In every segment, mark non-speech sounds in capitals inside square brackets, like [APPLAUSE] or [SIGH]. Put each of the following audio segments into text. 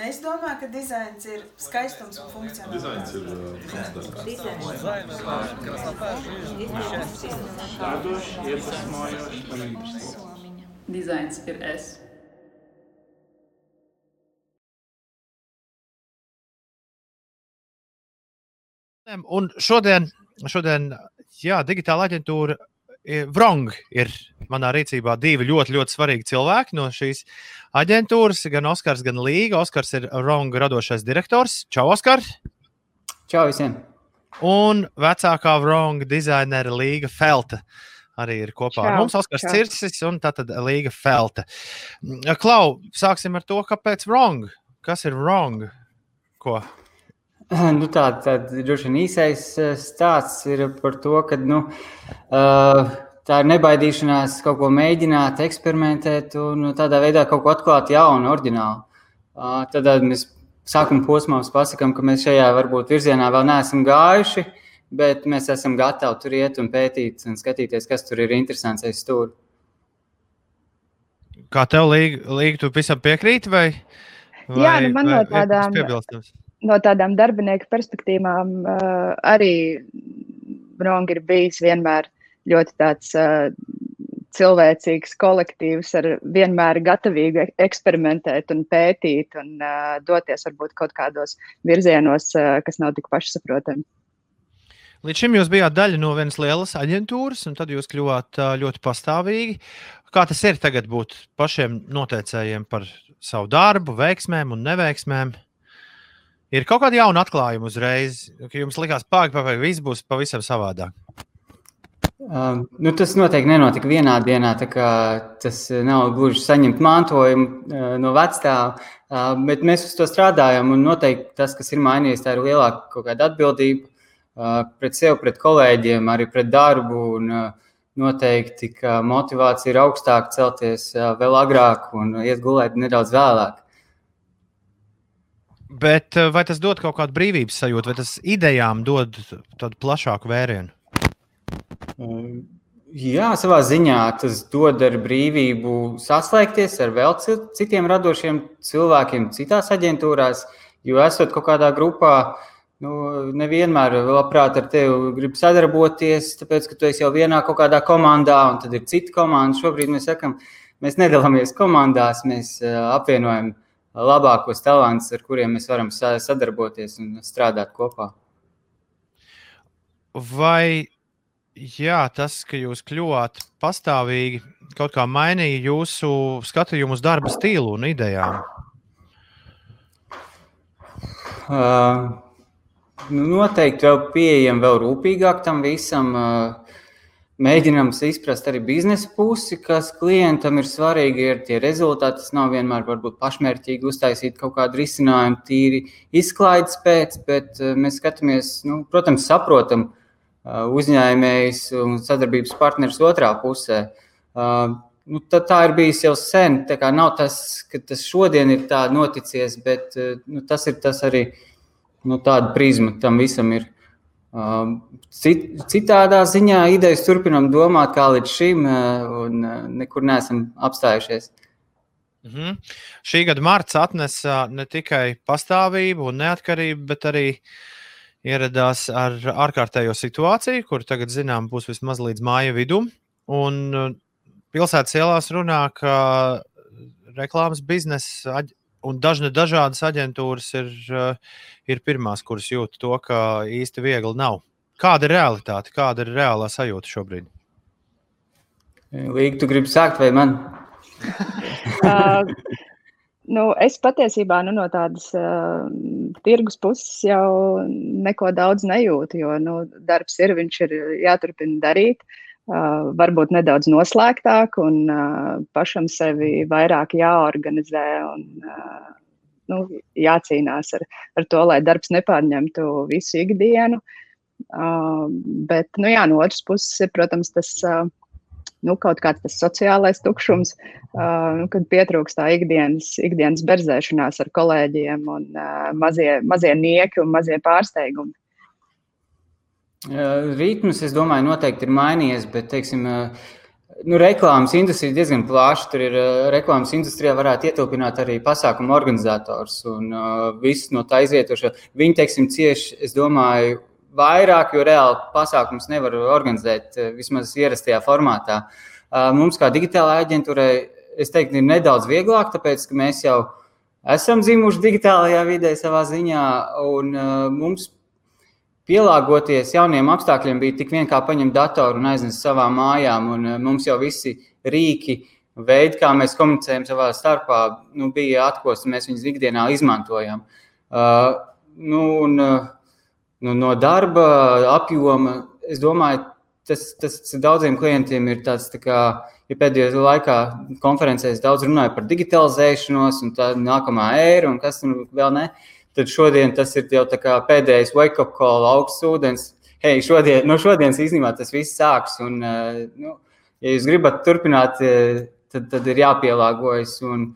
Es domāju, ka dizains ir skaistums un funkcionāls. Dizains ir es. Un šodien, šodien jā, digitāla aģentūra Vrong ir manā rīcībā divi ļoti, ļoti svarīgi cilvēki no šīs aģentūras. Gan Oskars, gan Līga. Oskars ir Vrong radošais direktors. Čau, Oskar! Čau visiem! Un vecākā Vrong dizainera Līga Felta arī ir kopā čau, ar mums. Oskars čau. Cirsis un tātad Līga Felta. Klau, sāksim ar to, kāpēc Vrong? Kas ir Vrong? Ko? [LAUGHS] Nu, tā tad droši vien īsais eh, stāsts ir par to, ka nu, uh, tā ir nebaidīšanās kaut ko mēģināt, eksperimentēt un tādā veidā kaut ko atklāt jaunu, oriģinālu. Uh, tad mēs sākuma posmā pasakām, ka mēs šajā varbūt virzienā vēl neesam gājuši, bet mēs esam gatavi tur iet un pētīt un skatīties, kas tur ir interesants aiz stūra. Kā tev līga, tu visam piekrīti? Vai, vai, Jā, nu man no tādām no tādām darbinieku perspektīvām uh, arī Bronga ir bijis vienmēr ļoti tāds uh, cilvēcīgs kolektīvs ar vienmēr gatavību eksperimentēt un pētīt un uh, doties varbūt kaut kādos virzienos, uh, kas nav tik pašsaprotami. Līdz šim jūs bijāt daļa no vienas lielas aģentūras, un tad jūs kļuvāt ļoti pastāvīgi. Kā tas ir tagad būt pašiem noteicējiem par savu darbu, veiksmēm un neveiksmēm? Uh, Ir kaut kāda jauna atklājuma uzreiz, ka jums likās, ka viss būs pavisam savādāk. Um, nu, tas noteikti nenotika vienā dienā. Tas nav gluži saņemt mantojumu uh, no vecāka, uh, bet mēs uz to strādājam. Noteikti tas, kas ir mainījies, tā ir lielāka atbildība uh, pret sevi, pret kolēģiem, arī pret darbu. Un, uh, noteikti, ka motivācija ir augstāka celties uh, vēl agrāk un iet gulēt nedaudz vēlāk. Bet eh, vai tas dod kaut kādu brīvības sajūtu, vai tas idejām dod tādu plašāku vērienu? Um, jā, savā ziņā tas dod ar brīvību saslēgties ar vēl citiem radošiem cilvēkiem, citās aģentūrās. Jo esot kaut kādā grupā, nu, nevienmēr labprāt ar tevi grib sadarboties, tāpēc ka tu esi jau vienā kaut kādā komandā, un tad ir cita komanda. Šobrīd mēs sakām, mēs nedalāmies komandās, mēs eh, apvienojam labākos talantus, ar kuriem mēs varam sadarboties un strādāt kopā. Vai jā, tas, ka jūs kļuvāt pastāvīgi, kaut kā mainīja jūsu skatījumu uz darba stilu un idejām? Uh, nu noteikti vēl pieejam vēl rūpīgāk tam visam. Uh, mēģinām izprast arī biznesa pusi, kas klientam ir svarīgi. Ir tie rezultāti, tas nav vienmēr varbūt pašmērķīgi uztaisīt kaut kādu risinājumu, tīri izklaides pēc, bet eh, mēs skatāmies, nu, protams, saprotam eh, uzņēmējs un sadarbības partners otrā pusē. Eh, nu, tā ir bijis jau sen. Tā nav tas, ka tas šodien ir tā noticies, bet nu, tas ir tas arī nu, tāda prizma tam visam ir. Cit, citādā ziņā idejas turpinām domāt, kā līdz šim, un nekur neesam apstājušies. Mm -hmm. Šī gada marts atnesa ne tikai pastāvību un neatkarību, bet arī ieradās ar ārkārtējo situāciju, kur tagad, zinām, būs vismaz līdz māja vidum. Un pilsētas ielās runā, ka reklāmas biznesa un dažne dažādas aģentūras ir, eh, ir pirmās, kuras jūt to, ka īsti viegli nav. Kāda ir realitāte, kāda ir reālā sajūta šobrīd? Līga, tu gribi sākt vai man? [LAUGHS] uh, nu, es patiesībā nu, no tādas uh, tirgus puses jau neko daudz nejūtu, jo nu, darbs ir, viņš ir jāturpina darīt. Uh, Uh, varbūt nedaudz noslēgtāk un uh, pašam sevi vairāk jāorganizē un uh, nu, jācīnās ar, ar to, lai darbs nepārņemtu visu ikdienu. Bet, nu, jā, no otras puses, ir, protams, tas nu, kaut kāds tas sociālais tukšums, nu, kad pietrūkst tā ikdienas, ikdienas berzēšanās ar kolēģiem un mazie, mazie nieki un mazie pārsteigumi. Ritms, es domāju, noteikti ir mainījies, bet teiksim, nu, reklāmas industrija diezgan plaša. Tur ir reklāmas industrijā varētu ietilpināt arī pasākumu organizators un uh, viss no tā izvietošo. Viņi, teiksim, cieši, es domāju, vairāk, jo reāli pasākums nevar organizēt vismaz ierastajā formātā. Uh, mums, kā digitālajai aģentūrai, es teiktu, ir nedaudz vieglāk, tāpēc, ka mēs jau esam dzimuši digitālajā vidē savā ziņā, un uh, mums pielāgoties jauniem apstākļiem bija tik vien kā paņemt datoru un aiznest savā mājām. Un eh, mums jau visi rīki, veidi, kā mēs komunicējam savā starpā, nu, bija atkosti. Mēs viņus ikdienā izmantojam. Uh, nu, un, uh, nu, no darba apjoma, es domāju, tas, tas daudziem klientiem ir tāds, tā kā, ja pēdējā laikā konferencēs daudz runāja par digitalizēšanos un tā nākamā ēra un kas tur vēl ne. Uh, tad šodien tas ir jau pēdējais wake-up call, augsts ūdens. Hei, šodien, no šodienas īstenībā tas viss sāks. Un, eh, nu, ja jūs gribat turpināt, eh, tad, tad ir jāpielāgojas. Un,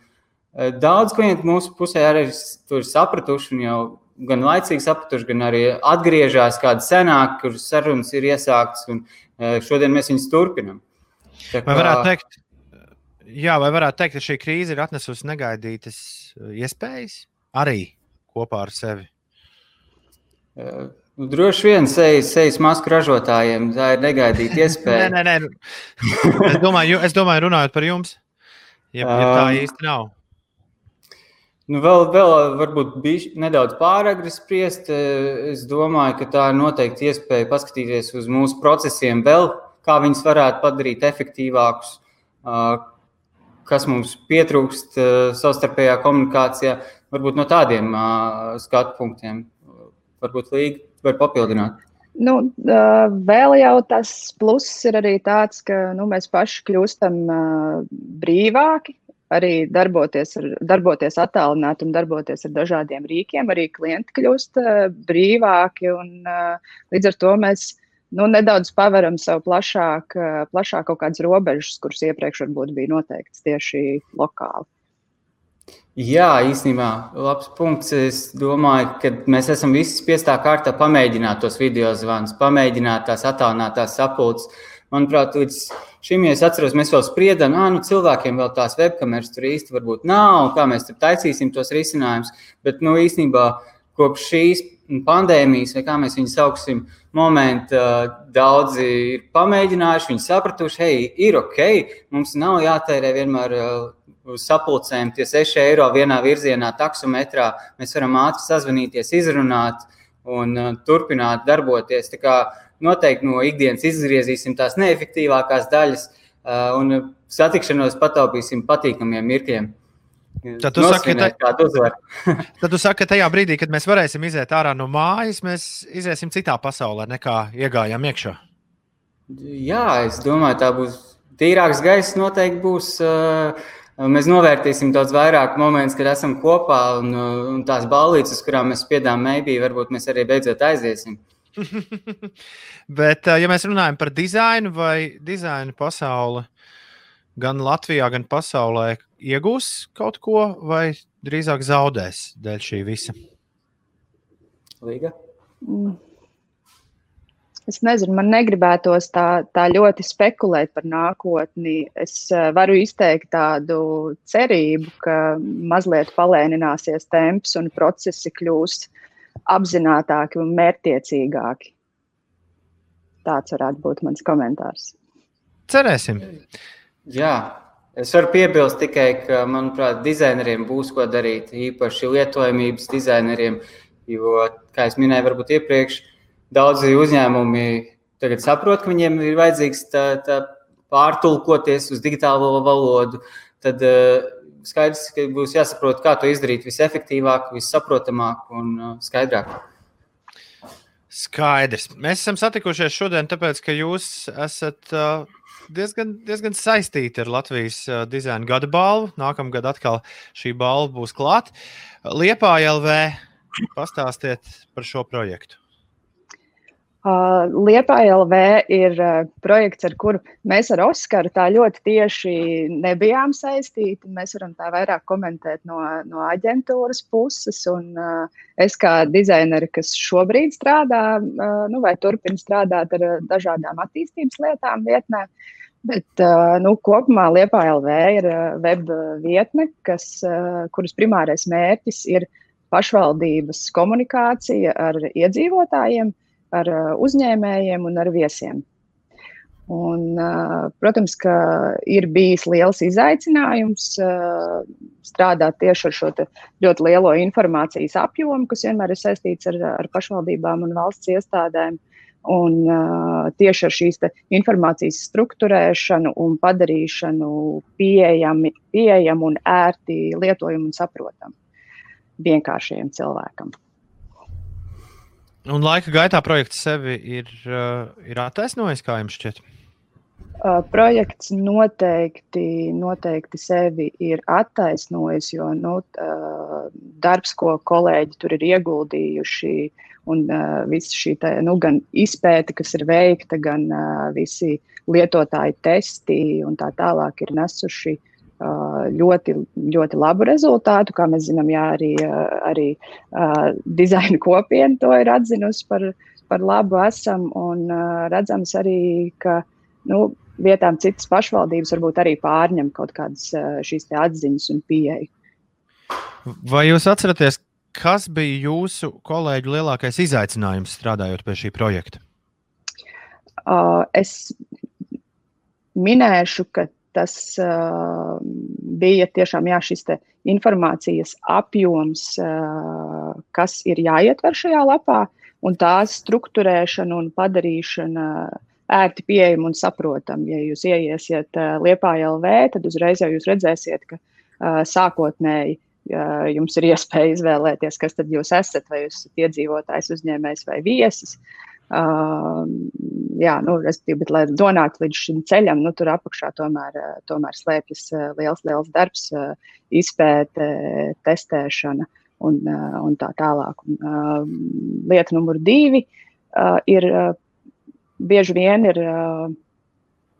eh, daudz klientu mūsu pusē arī ir sapratuši un jau gan laicīgi sapratuši, gan arī atgriežas kāda senāka, kur sarunas ir iesāktas. Un, šodien mēs viņus turpinām. Kā... Vai varētu teikt, jā, vai varētu teikt, ka šī krīze ir atnesusi negaidītas iespējas arī? Kopā ar sevi? Uh, nu, droši vien sejas, sejas masku ražotājiem tā ir negaidīta iespēja. [LAUGHS] nē, nē, nē. Es, domāju, es domāju, runājot par jums, ja, ja tā um, īsti nav. Nu, vēl, vēl varbūt bija nedaudz pāragri spriest. Es domāju, ka tā ir noteikti iespēja paskatīties uz mūsu procesiem, vēl, kā viņus varētu padarīt efektīvākus, kas mums pietrūkst savstarpējā komunikācijā varbūt no tādiem uh, skatu punktiem varbūt Līga var papildināt. Nu, vēl jau tas pluss ir arī tāds, ka nu, mēs paši kļūstam brīvāki, arī darboties, ar, darboties attālināti un darboties ar dažādiem rīkiem. Arī klienti kļūst brīvāki un līdz ar to mēs nu, nedaudz paveram sev plašāk, plašāk kaut kādas robežas, kuras iepriekš varbūt bija noteiktas tieši lokāli. Jā, īstenībā labs punkts. Es domāju, ka mēs esam visi spiestā kārtā pamēģināt tos video zvanus, pamēģināt tās attālinātās sapulces. Manuprāt, līdz šim, ja es atceros, mēs vēl spriedām, ka nu, cilvēkiem vēl tās webkameras tur īsti varbūt nav, kā mēs tur taisīsim tos risinājumus. Bet nu, īstenībā kopš šīs pandēmijas, vai kā mēs viņu sauksim, momenta daudzi ir pamēģinājuši, viņi sapratuši, hei, ir ok, mums nav jātērē vienmēr sapulcēm, tie 6 eiro vienā virzienā, taksometrā, mēs varam ātri sazvanīties, izrunāt un uh, turpināt darboties. Tā kā noteikti no ikdienas izgriezīsim tās neefektīvākās daļas uh, un satikšanos pataupīsim patīkamiem mirkļiem. Tad tu, saki, ka, [LAUGHS] tad tu saki, ka tajā brīdī, kad mēs varēsim iziet ārā no mājas, mēs iesim citā pasaulē, nekā iegājām iekšā. Jā, es domāju, tā būs tīrāks gaiss. Noteikti būs uh, mēs novērtēsim daudz vairāk momentus, kad esam kopā un, un tās ballītes, kurām mēs spiedām mēbī, varbūt mēs arī beidzot aiziesim. [LAUGHS] Bet, ja mēs runājam par dizainu vai dizaina pasauli, gan Latvijā, gan pasaulē, iegūs kaut ko vai drīzāk zaudēs dēļ šī visa? Līga? Mm. Es nezinu, man negribētos tā, tā ļoti spekulēt par nākotni. Es varu izteikt tādu cerību, ka mazliet palēnināsies temps un procesi kļūs apzinātāki un mērķtiecīgāki. Tāds varētu būt mans komentārs. Cerēsim. Jā, es varu piebilst tikai, ka, manuprāt, dizaineriem būs ko darīt, īpaši lietojamības dizaineriem, jo, kā jau minēju, varbūt iepriekš, daudzi uzņēmumi tagad saprot, ka viņiem ir vajadzīgs tā, tā pārtulkoties uz digitālo valodu. Tad uh, skaidrs, ka būs jāsaprot, kā to izdarīt visefektīvāk, vissaprotamāk un uh, skaidrāk. Skaidrs. Mēs esam satikušies šodien, tāpēc, ka jūs esat uh, diezgan, diezgan saistīti ar Latvijas uh, dizaina gada balvu. Nākamgad atkal šī balva būs klāta. Liepā LV, pastāstiet par šo projektu. Uh, Liepa LV ir uh, projekts, ar kuru mēs ar Oskaru tā ļoti tieši nebijām saistīti. Mēs varam tā vairāk komentēt no, no aģentūras puses. Un, uh, es kā dizaineri, kas šobrīd strādā, nu, vai turpina strādāt ar dažādām attīstības lietām vietnē, Bet nu, kopumā Liepa LV ir web vietne, kas, kuras primārais mērķis ir pašvaldības komunikācija ar iedzīvotājiem, ar uzņēmējiem un ar viesiem. Un, protams, ka ir bijis liels izaicinājums strādāt tieši ar šo ļoti lielo informācijas apjomu, kas vienmēr ir saistīts ar, ar pašvaldībām un valsts iestādēm. Un tieši ar šīs informācijas struktūrēšanu un padarīšanu pieejami, pieejamu un ērti lietojumu un saprotamu vienkāršiem cilvēkam. Un laika gaitā projekts sevi ir, ir attaisnojis, kā jums šķiet? Uh, projekts noteikti, noteikti sevi ir attaisnojis, jo nu, uh, darbs, ko kolēģi tur ir ieguldījuši, un uh, viss šī te, nu, gan izpēte, kas ir veikta, gan visi lietotāji testi un tā tālāk ir nesuši ļoti, ļoti labu rezultātu. Kā mēs zinām, jā, arī, arī dizaina [LAUGHS] kopiena to ir atzinusi par, par labu esam, un redzams arī, ka nu, vietām citas pašvaldības varbūt arī pārņem kaut kādas šīs atziņas un pieeja. Vai jūs atceraties, kas bija jūsu kolēģu lielākais izaicinājums strādājot pie šī projekta? Uh, es minēšu, ka tas uh, bija tiešām jā, šis informācijas apjoms, uh, kas ir jāietver šajā lapā, un tās struktūrēšana un padarīšana ērti pieejami un saprotami. Ja jūs ieiesiet uh, Liepā LV, tad uzreiz jau jūs redzēsiet, ka uh, sākotnēji jums ir iespēja izvēlēties, kas tad jūs esat, vai jūs esat iedzīvotājs, uzņēmējs vai viesis. Uh, jā, nu, respektīvi, bet, lai nonāktu līdz šim ceļam, nu, tur apakšā tomēr, tomēr slēpjas liels, liels darbs, izpēte, testēšana un, un tā tālāk. Un, uh, lieta numur divi uh, ir bieži vien ir.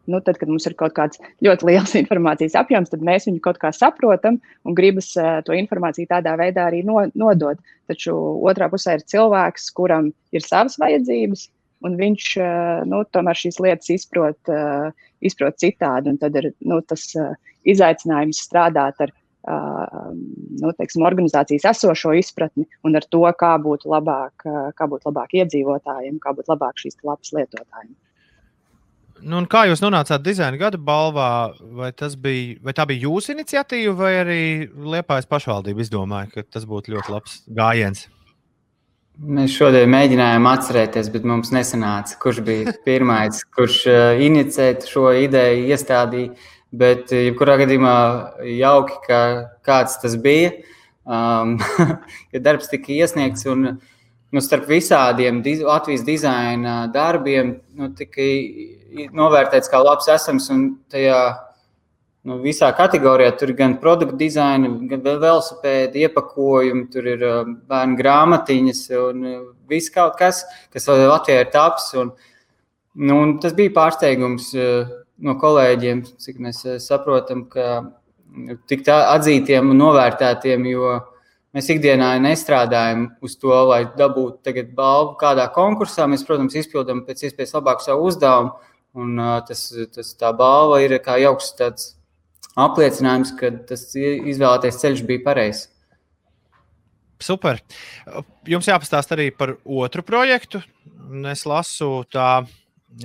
Nu, tad, kad mums ir kaut kāds ļoti liels [LAUGHS] informācijas apjoms, tad mēs viņu kaut kā saprotam un gribam uh, to informāciju tādā veidā arī no, nodot. Taču otrā pusē ir cilvēks, kuram ir savas vajadzības, un viņš uh, nu, tomēr šīs lietas izprot, uh, izprot citādi. Tad ir nu, tas izaicinājums strādāt ar nu, teiksim, organizācijas esošo izpratni un ar to, kā būtu labāk, kā būtu labāk iedzīvotājiem, kā būtu labāk šīs lapas lietotājiem. Nu, kā jūs nonācāt dizaina gada balvā? Vai, bija, vai tā bija jūsu iniciatīva, vai arī Liepājas pašvaldība izdomāja, ka tas būtu ļoti labs gājiens? Mēs šodien mēģinājām atcerēties, bet mums nesanāca, kurš bija [LAUGHS] pirmais, kurš uh, inicēja šo ideju, iestādīja. Bet, eh, jebkurā gadījumā, jauki, ka kāds tas bija. Um, ja [LAUGHS] darbs tika iesniegts un nu, starp visādiem diz, Latvijas dizaina darbiem nu, tika novērtēts kā labs esams. Tajā nu, visā kategorijā tur ir gan produktu dizaina, gan velosipēdi, iepakojumi, tur ir um, bērnu grāmatiņas un uh, viss kaut kas, kas Latvijā ir taps. Un, nu, un tas bija pārsteigums. Uh, no kolēģiem, cik mēs eh, saprotam, ka tikt atzītiem un novērtētiem, jo mēs ikdienā nestrādājam uz to, lai dabūtu balvu kādā konkursā. Mēs, protams, izpildām pēc iespējas labāk savu uzdevumu, un tas, tas tā balva ir kā jauks apliecinājums, ka tas izvēlētais ceļš bija pareizs. Super. Jums jāpastāst arī par otru projektu. Es lasu tā,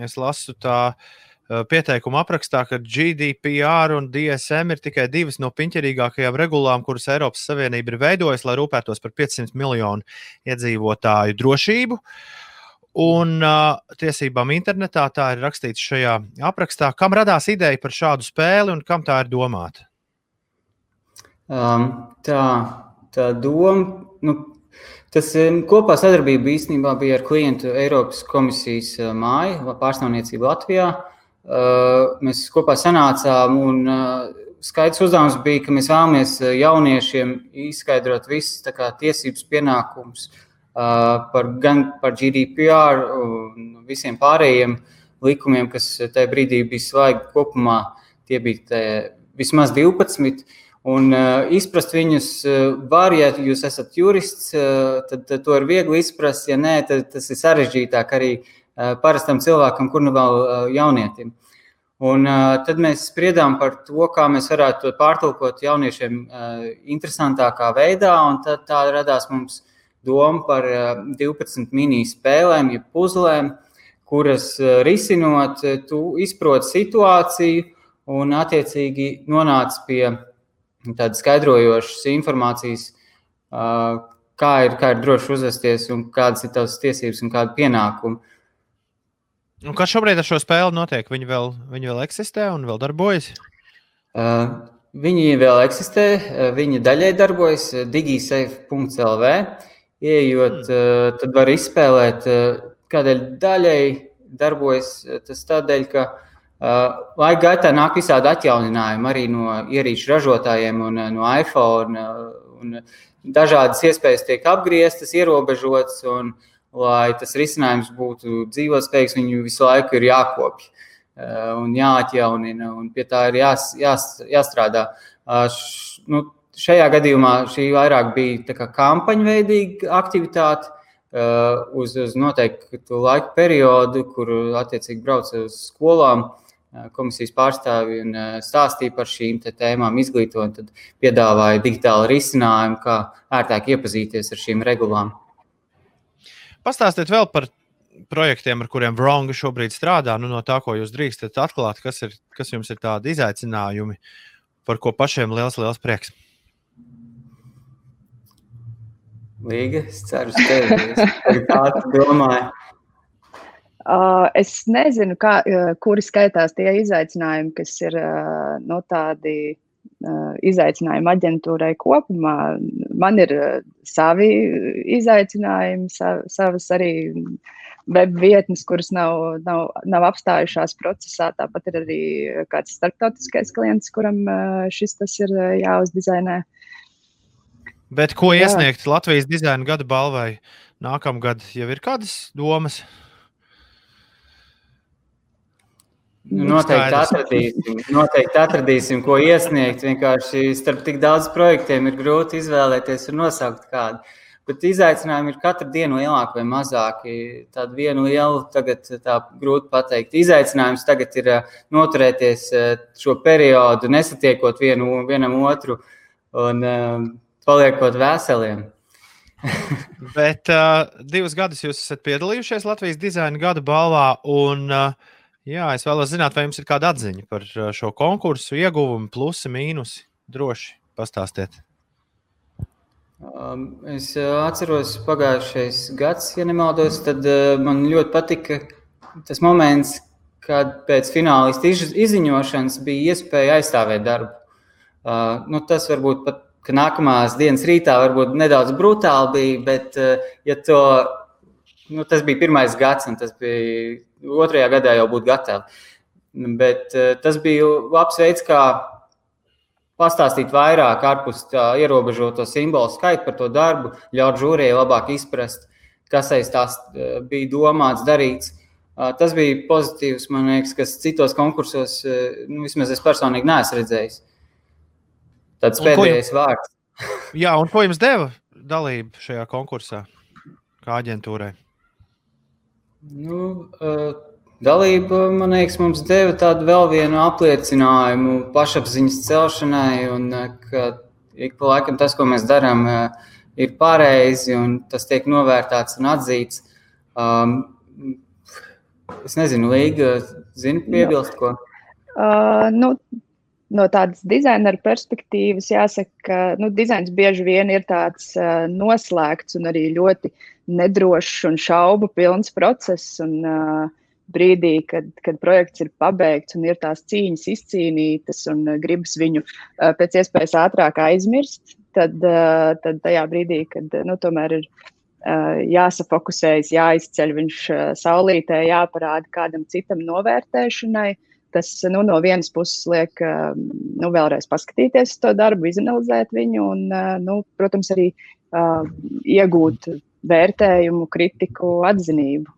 es lasu tā pieteikuma aprakstā, ka GDPR un DSM ir tikai divas no piņķerīgākajām regulām, kuras Eiropas Savienība ir veidojusi, lai rūpētos par 500 miljonu iedzīvotāju drošību. Un uh, tiesībām internetā tā ir rakstīts šajā aprakstā. Kam radās ideja par šādu spēli un kam tā ir domāta? Um, tā, tā doma, nu, tas um, kopā sadarbība īstenībā bija ar klientu Eiropas komisijas māju pārstāvniecību Latvijā. Uh, mēs kopā sanācām. Un, skaidrs uzdevums bija, ka mēs vēlamies jauniešiem izskaidrot visas tiesības pienākumus par, gan par GDPR, un visiem pārējiem likumiem, kas tajā brīdī bija svaigi kopumā. Tie bija te, vismaz 12. Un uh, izprast viņus uh, var, ja jūs esat jurists, uh, tad, tad to ir viegli izprast. Ja nē, tad tas ir sarežģītāk arī uh, parastam cilvēkam, kur nu vēl uh, jaunietim. Un, uh, tad mēs spriedām par to, kā mēs varētu to pārtulkot jauniešiem uh, interesantākā veidā. Tad tā radās mums doma par uh, 12 mini spēlēm, jeb puzlēm, kuras uh, risinot, tu izproti situāciju un attiecīgi nonāc pie tādas skaidrojošas informācijas, uh, kā ir, kā ir droši uzvesties un kādas ir tavas tiesības un kāda pienākuma. Un kas šobrīd ar šo spēli notiek? Viņi vēl, viņi vēl eksistē un vēl darbojas? Uh, viņi vēl eksistē, viņi daļai darbojas digisafe.lv. Ieejot, mm. uh, tad var izspēlēt, kādēļ daļai darbojas. Tas tādēļ, ka laika gaitā nāk visādi atjauninājumi arī no ierīču ražotājiem un no iPhone. Un dažādas iespējas tiek apgrieztas, ierobežotas. Un, uh, lai tas risinājums būtu dzīvotspējīgs, viņu visu laiku ir jākopja eh, un jāatjaunina, un pie tā ir jās, jās, jāstrādā. Eh, nu, šajā gadījumā šī vairāk bija kampaņveidīga aktivitāte. Uh, uz, uz noteiktu laika periodu, kur attiecīgi brauca uz skolām, komisijas pārstāvji un stāstīja par šīm tēmām, izglītoja, tad piedāvāja digitālu risinājumu, kā ērtāk iepazīties ar šīm regulām. Pastāstiet vēl par projektiem, ar kuriem Vronga šobrīd strādā. Nu, no tā, ko jūs drīkstat atklāt, kas, ir, kas jums ir tādi izaicinājumi, par ko pašiem liels, liels prieks. Līga, es ceru, ka tevi tādu domāju. [LAUGHS] Uh, es nezinu, kā, uh, kuri skaitās tie izaicinājumi, kas ir uh, no nu, tādi izaicinājumi aģentūrai kopumā. Man ir savi izaicinājumi, savas arī web vietnes, kuras nav, nav, nav apstājušās procesā. Tāpat ir arī kāds starptautiskais klients, kuram šis tas ir jāuzdizainē. Bet ko iesniegt Jā. Latvijas dizaina gada balvai nākamgad? Jau ir kādas domas? Nu, noteikti atradīsim, noteikti atradīsim, ko iesniegt. Vienkārši starp tik daudz projektiem ir grūti izvēlēties un nosaukt kādu. Bet izaicinājumi ir katru dienu lielāki vai mazāki. Tādu vienu lielu, tagad tā grūti pateikt. Izaicinājums tagad ir eh, noturēties eh, šo periodu, nesatiekot vienu, vienam otru un uh, paliekot veseliem. [LAUGHS] Bet uh, divus gadus jūs esat piedalījušies Latvijas dizaina gada balvā. Un, uh, Jā, es vēlos zināt, vai jums ir kāda atziņa par uh, šo konkursu, ieguvumu, plusi, mīnusi. Droši pastāstiet. Um, es uh, atceros pagājušais gads, ja nemaldos, tad uh, man ļoti patika tas moments, kad pēc finālista izziņošanas bija iespēja aizstāvēt darbu. Uh, nu, tas varbūt pat nākamās dienas rītā varbūt nedaudz brutāli bija, bet ja to, nu, tas bija pirmais gads un tas bija otrajā gadā jau būtu gatavi. Bet eh, tas bija labs veids, kā pastāstīt vairāk ārpus tā ierobežoto simbolu skaitu par to darbu, ļaut žūrijai labāk izprast, kas aiz tās eh, bija domāts, darīts. Tas bija pozitīvs, man liekas, kas citos konkursos, eh, nu, vismaz es personīgi neesmu redzējis. Tāds pēdējais jums, vārds. jā, un ko jums deva dalība šajā konkursā, kā aģentūrai? Nu, uh, dalība, man liekas, mums deva tādu vēl vienu apliecinājumu pašapziņas celšanai, un ka ik pa laikam tas, ko mēs darām, uh, ir pareizi un tas tiek novērtēts un atzīts. Um, es nezinu, Līga, zini, piebilst ko? Uh, nu, no tādas dizaina perspektīvas jāsaka, ka nu, dizains bieži vien ir tāds uh, noslēgts un arī ļoti nedrošs un šaubu pilns process. Un, uh, brīdī, kad, kad projekts ir pabeigts un ir tās cīņas izcīnītas un uh, gribas viņu uh, pēc iespējas ātrāk aizmirst, tad, uh, tad tajā brīdī, kad nu, tomēr ir uh, jāsafokusējas, jāizceļ viņš uh, saulītē, jāparāda kādam citam novērtēšanai, tas nu, no vienas puses liek nu, vēlreiz paskatīties to darbu, izanalizēt viņu un, nu, protams, arī uh, iegūt vērtējumu, kritiku, atzinību.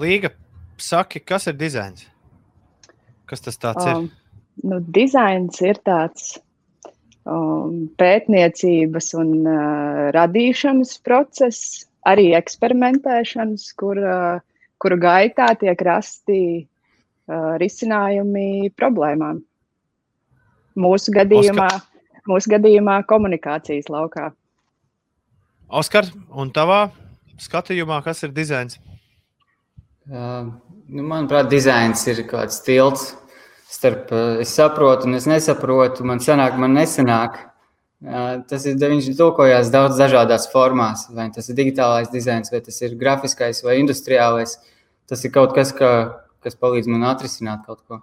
Līga, saki, kas ir dizains? Kas tas tāds um, ir? Nu, dizains ir tāds um, pētniecības un uh, radīšanas process, arī eksperimentēšanas, kur, uh, kuru gaitā tiek rasti uh, risinājumi problēmām. Mūsu gadījumā, Oskar. mūsu gadījumā komunikācijas laukā. Oskar, un tavā skatījumā, kas ir dizains? Uh, nu, manuprāt, dizains ir kāds tilts starp uh, es saprotu un es nesaprotu, man sanāk, man nesanāk. Uh, tas ir, viņš tulkojās daudz dažādās formās, vai tas ir digitālais dizains, vai tas ir grafiskais vai industriālais. Tas ir kaut kas, ka, kas palīdz man atrisināt kaut ko.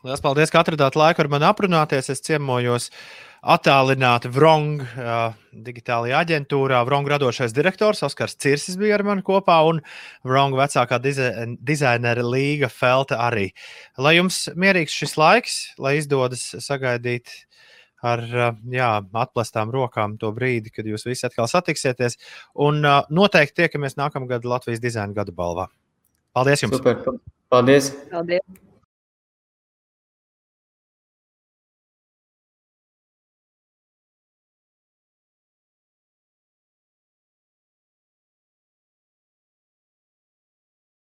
Lielas paldies, ka atradāt laiku ar mani aprunāties. Es ciemojos attālināti Vrong uh, digitālajā aģentūrā. Vrong radošais direktors Oskars Cirsis bija ar mani kopā un Vrong vecākā dizainera Līga Felta arī. Lai jums mierīgs šis laiks, lai izdodas sagaidīt ar jā, atplestām rokām to brīdi, kad jūs visi atkal satiksieties. Un uh, noteikti tiekamies nākamgad Latvijas dizaina gada balvā. Paldies jums! Super! Paldies! Paldies.